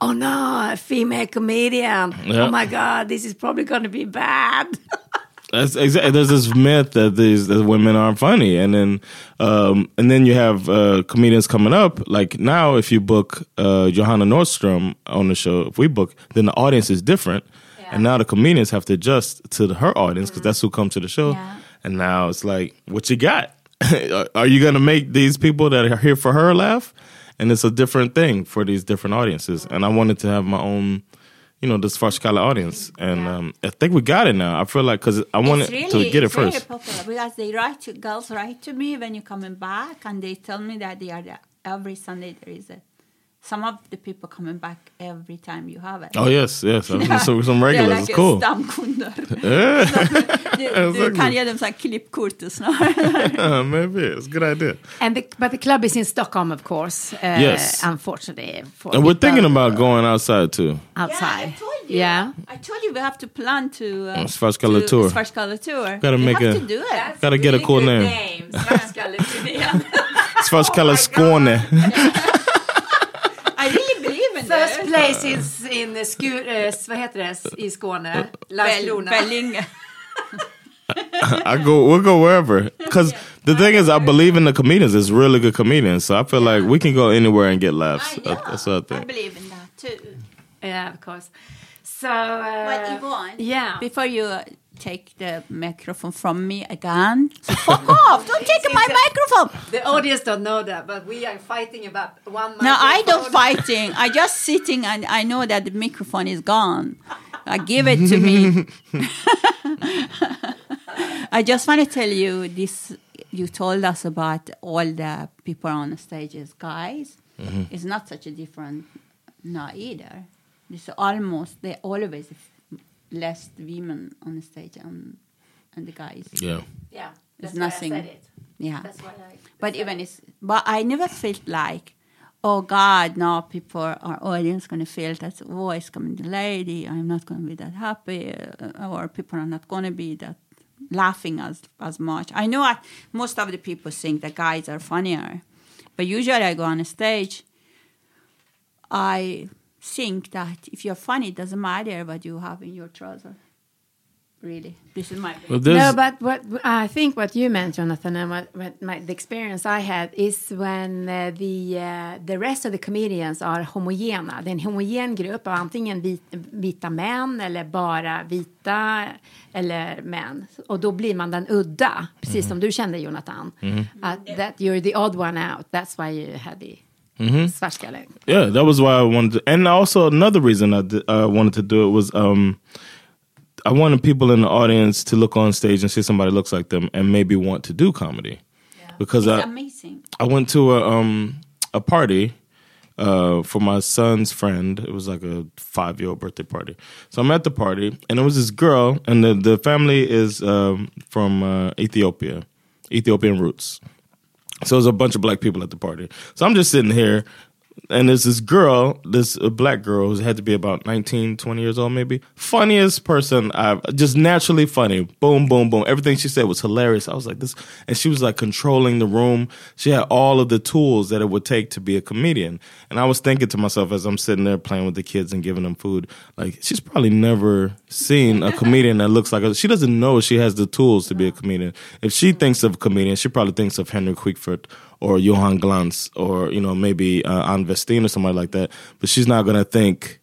"Oh no, a female comedian! Yep. Oh my god, this is probably going to be bad." [LAUGHS] That's exactly. There's this myth that these that women aren't funny, and then um, and then you have uh, comedians coming up. Like now, if you book uh, Johanna Nordström on the show, if we book, then the audience is different, and now the comedians have to adjust to the, her audience because that's who comes to the show. Yeah. And now it's like, what you got? [LAUGHS] are you gonna make these people that are here for her laugh? And it's a different thing for these different audiences. And I wanted to have my own. You know, this Farskala audience, and um, I think we got it now. I feel like because I wanted it's to get it very first. popular because they write to girls write to me when you're coming back and they tell me that they are there every Sunday there is a some of the people coming back every time you have it. Oh yes, yes. [LAUGHS] Yeah. So some regulars. like It's cool. Stamkunder. [LAUGHS] [LAUGHS] Yeah, Du, du Exactly. kan ge dem så här klippkort och snarare. maybe it's a good idea. and the, but the club is in Stockholm, of course. Uh, Yes. unfortunately, for And we're thinking about going outside too. outside. Yeah, I told you. Yeah. I told you we have to plan to uh, Svartskalle to- tour. Svartskalle tour. Gotta we make have a- to do it. Gotta get a cool name. Svartskalle-turnén. Svartskalle Skåne. I really believe in First this. Place is in Skur, eh, vad heter det i Skåne? Landskrona. Vellinge. [LAUGHS] I go. We'll go wherever. Because the thing is, I believe in the comedians. It's really good comedians. So I feel like we can go anywhere and get laughs. I know. That's what I I think. believe in that too. Yeah, of course. So, uh, But Yvonne, yeah. before you uh, take the microphone from me again, so fuck [LAUGHS] off! Don't take my microphone. The audience don't know that, but we are fighting about one Microphone. No, I don't fighting. I just sitting and I know that the microphone is gone. I give it to me. [LAUGHS] I just want to tell you this. You told us about all the people on the stage as guys. Mm-hmm. It's not such a different, no either. It's almost they always f- less women on the stage and and the guys. Yeah. Yeah, It's that's why I nothing. said it. Yeah. That's why I. But even it's, but I never felt like, oh God, now people, our audience going to feel that, oh, it's coming the lady, I'm not going to be that happy, uh, or people are not going to be that laughing as, as much. I know I, most of the people think the guys are funnier, but usually I go on a stage, I think that if you're funny, it doesn't matter what you have in your trouser. Really. This is my Well, No, but what I think what you meant, Jonathan, and what, what my, the experience I had is when uh, the uh, the rest of the comedians are homogena. Det är en homogen grupp av antingen vit, vita män eller bara vita eller män. Och då blir man den udda, precis som du kände Jonathan. Att that you're the odd one out. That's why you had the svartskalle. yeah, that was why I wanted to. And also another reason I did, uh, wanted to do it was um, I wanted people in the audience to look on stage and see somebody looks like them and maybe want to do comedy. Because It's I, amazing. I went to a um a party uh for my son's friend. It was like a five year old birthday party. So I'm at the party and there was this girl and the the family is um from uh, Ethiopia, Ethiopian roots. So there's a bunch of black people at the party. So I'm just sitting here and there's this girl, this black girl who had to be about 19, 20 years old maybe. Funniest person I've just naturally funny. Boom, boom, boom. Everything she said was hilarious. I was like this and she was like controlling the room. She had all of the tools that it would take to be a comedian. And I was thinking to myself as I'm sitting there playing with the kids and giving them food, like she's probably never seen a comedian that looks like her. She doesn't know she has the tools to be a comedian. If she thinks of comedian, she probably thinks of Henry Quickford or Johan Glans or you know maybe uh, Ann Westin or somebody like that. But she's not gonna think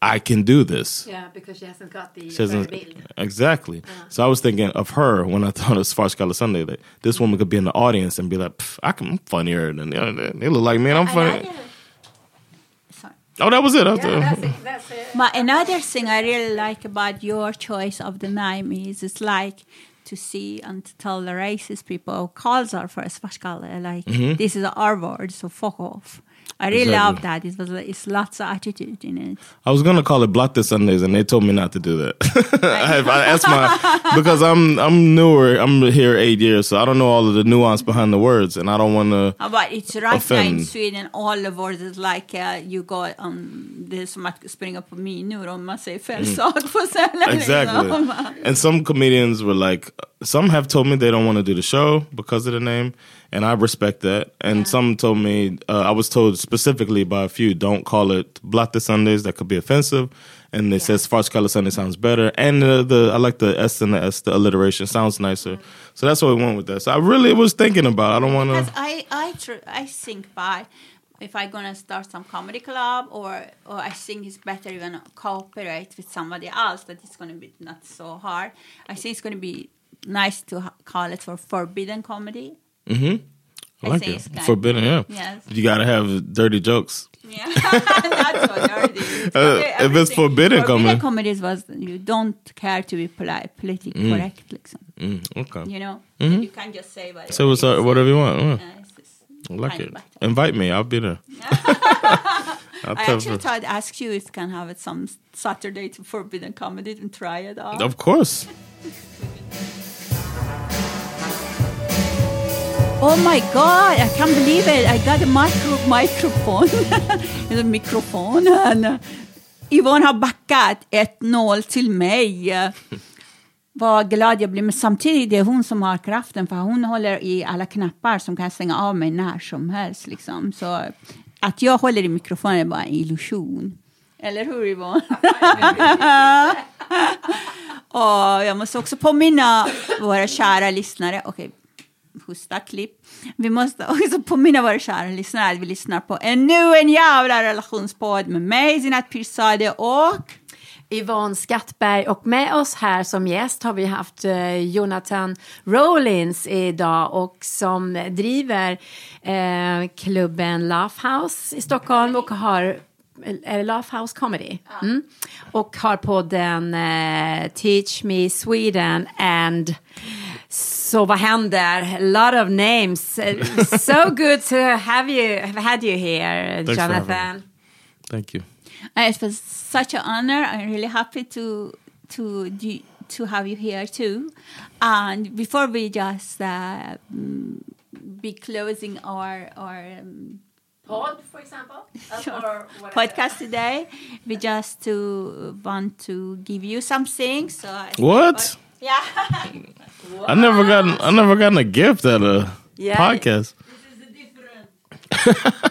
I can do this. Yeah, because she hasn't got the She hasn't- exactly. So I was thinking of her when I [LAUGHS] thought of Svartskalle Sunday. That this woman could be in the audience and be like, I can, I'm funnier than the other. They look like me, and I'm funny. Sorry. Oh, that was it. That was Yeah, it. that's it. That's it. But another thing I really like about your choice of the name is it's like to see and to tell the racist people calls are for Svartskalle, like mm-hmm. this is our word, so fuck off. I really Exactly. love that. It was it's lots of attitude in it. I was gonna call it Block the Sundays, and they told me not to do that. [LAUGHS] I, I asked my [LAUGHS] because I'm I'm newer. I'm here eight years, so I don't know all of the nuance behind the words, and I don't want to. Uh, But it's right now in. Sweden, all the words is like uh, you go on, det är som att springa på minor om man säger fel sak på scenen. Exactly. liksom. And some comedians were like, some have told me they don't want to do the show because of the name, and I respect that. And some told me, uh, I was told specifically by a few, don't call it Blatte Sundays, that could be offensive. And they said Svartskalle Sunday sounds better. And uh, the I like the S and the S, the alliteration sounds nicer. So that's what we went with that. So I really was thinking about. I don't want to. I, I, tr- I think by if I'm gonna start some comedy club or or I think it's better even cooperate with somebody else that it's gonna be not so hard. I think it's gonna be nice to ha- call it for forbidden comedy. I like it. it's kind- Forbidden, yeah. Yes. You got to have dirty jokes. Yeah, [LAUGHS] not so dirty. It's Uh, if it's everything- forbidden comedy. comedies was you don't care to be polite, politically correct, liksom. Mm, okay. You know, you can just say whatever. Say what's up, whatever you want. yeah. Yeah, it's just I like it. of. Invite me. I'll be there. [LAUGHS] I'll I tell actually you. thought ask you if you can have it some Saturday to forbidden comedy and try it out. Of course. [LAUGHS] Oh my god, I can't believe it. I got a micro microphone. [LAUGHS] en mikrofon. Yvonne har backat 1-0 till mig. Vad glad jag blir. Men samtidigt är det hon som har kraften för hon håller i alla knappar som kan stänga av mig när som helst. Liksom. Så att jag håller i mikrofonen är bara en illusion. Eller hur Yvonne? [LAUGHS] Och jag måste också påminna våra kära lyssnare. Okay, schyssta klipp. Vi måste också påminna våra kära lyssnare att vi lyssnar på ännu en jävla relationspodd med mig, Zinat Pirzadeh och Yvonne Skattberg och med oss här som gäst har vi haft eh, Jonathan Rollins idag och som driver eh, klubben Laugh House i Stockholm och har är det Laugh House Comedy? Mm. Och har podden eh, Teach Me Sweden and så vad händer? A lot of names. So good to have you, have had you here, Thanks Jonathan. Thank you. Uh, it was such an honor. I'm really happy to to to have you here too. And before we just uh, mm, be closing our our um, Pod, for example? [LAUGHS] podcast today, we just to want to give you something. So I think [LAUGHS] What? I never gotten. I never gotten a gift at a Yeah. podcast. [LAUGHS]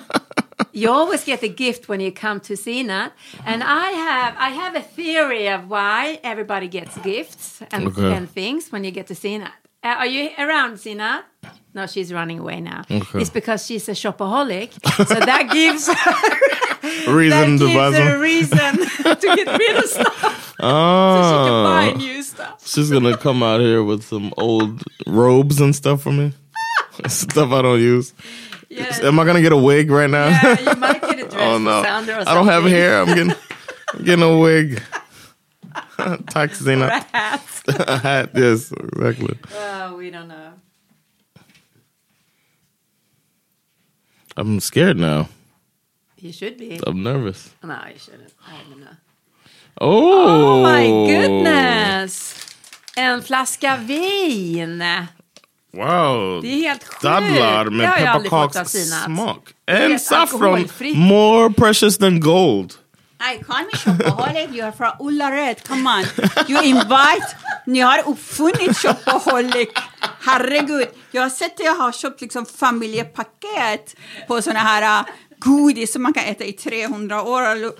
You always get a gift when you come to Zinat, and I have I have a theory of why everybody gets gifts and, Okay. and things when you get to Zinat. Uh, are you around Zinat? No, she's running away now. Okay. It's because she's a shopaholic, so that [LAUGHS] gives that Reason to gives her a reason [LAUGHS] to get rid of stuff. So she can buy Oh, new stuff. She's gonna come out here with some old robes and stuff for me. [LAUGHS] stuff I don't use. Yeah, Am I gonna get a wig right now? yeah you might get a [LAUGHS] oh, dress oh no, or I don't have hair. I'm getting, I'm getting a wig. [LAUGHS] Taxina. Or a hat. a hat. Yes, exactly. Oh, we don't know. I'm scared now. You should be. I'm nervous. No, you shouldn't. I don't know. Oh, Oh my goodness! En flaska vin. Wow. Det är helt sjukt. Dadlar med pepparkakssmak. Vet, saffron. More precious than gold. I call me shopaholic. You are from Ullared. Come on. You invite. Ni har uppfunnit shopaholic. Herregud. Jag har sett att jag har köpt liksom familjepaket på såna här uh, godis som man kan äta i 300 år och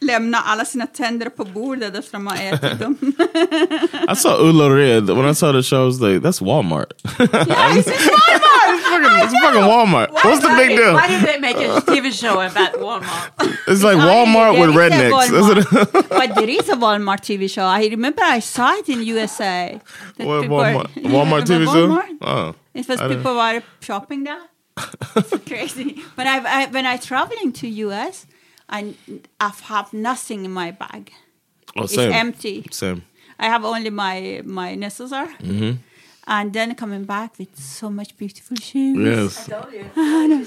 lämna alla sina tänder på bordet efter man har ätit dem. [LAUGHS] I saw Ullared when I saw the show. I was like, "That's Walmart." [LAUGHS] yeah, [LAUGHS] it's Walmart! fucking, it's fucking Walmart. What's the big deal? Why did they make a TV show about Walmart? It's like Walmart with rednecks. Walmart. Isn't it? but there is a Walmart TV show. I remember I saw it in USA. What Walmart? Walmart TV remember show? Walmart? Oh. It was people were shopping there. It's [LAUGHS] crazy. But I, I, when I traveling to US, I, I have nothing in my bag. Oh, It's same. empty. Same. I have only my my necessary. Mm-hmm. And then coming back with so much beautiful shoes. Yes. I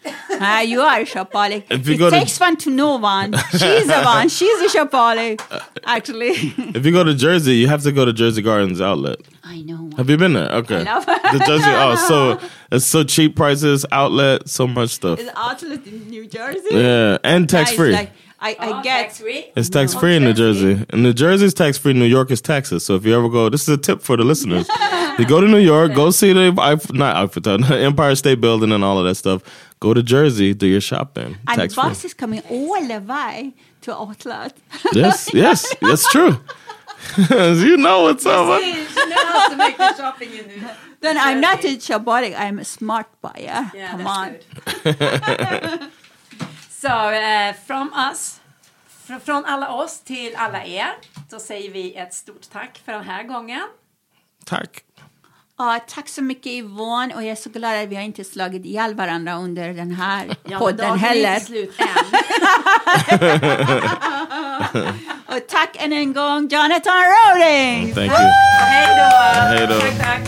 [LAUGHS] Ah, you are a shopaholic. If you it go to- takes one to know one. She's the one. She's a shopaholic, actually. [LAUGHS] If you go to Jersey, you have to go to Jersey Gardens outlet. I know. Have you been there? Okay. love- the [LAUGHS] Jersey. Oh, so it's so cheap prices, outlet, so much stuff. It's outlet in New Jersey. Yeah, and tax free. Like, I, I get. tax free? It's tax free in New Jersey. In New Jersey, it's tax free. New York is taxes. So if you ever go, this is a tip for the listeners. You go to New York, go see the not Eiffel Tower, [LAUGHS] Empire State Building and all of that stuff. Go to Jersey, do your shopping. And tax the free. bus is coming all the way to outlet. Yes, [LAUGHS] yes, that's true. [LAUGHS] you know what's up. huh? to make the shopping in New then I'm not a shopaholic. I'm a smart buyer. Yeah, Come that's on. good. Så eh, from us, fr- från alla oss till alla er, så säger vi ett stort tack för den här gången. Tack. Ja, tack så mycket Yvonne och jag är så glad att vi har inte slagit ihjäl varandra under den här Ja, podden dagen är heller. inte slut än. [LAUGHS] Och tack än en gång Jonathan Rowling! Thank you. Hej då! Hej då. Tack, tack.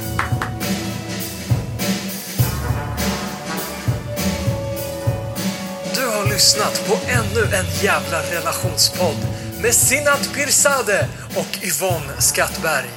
Du har lyssnat på ännu en jävla relationspodd med Sinat Pirzadeh och Yvonne Skattberg.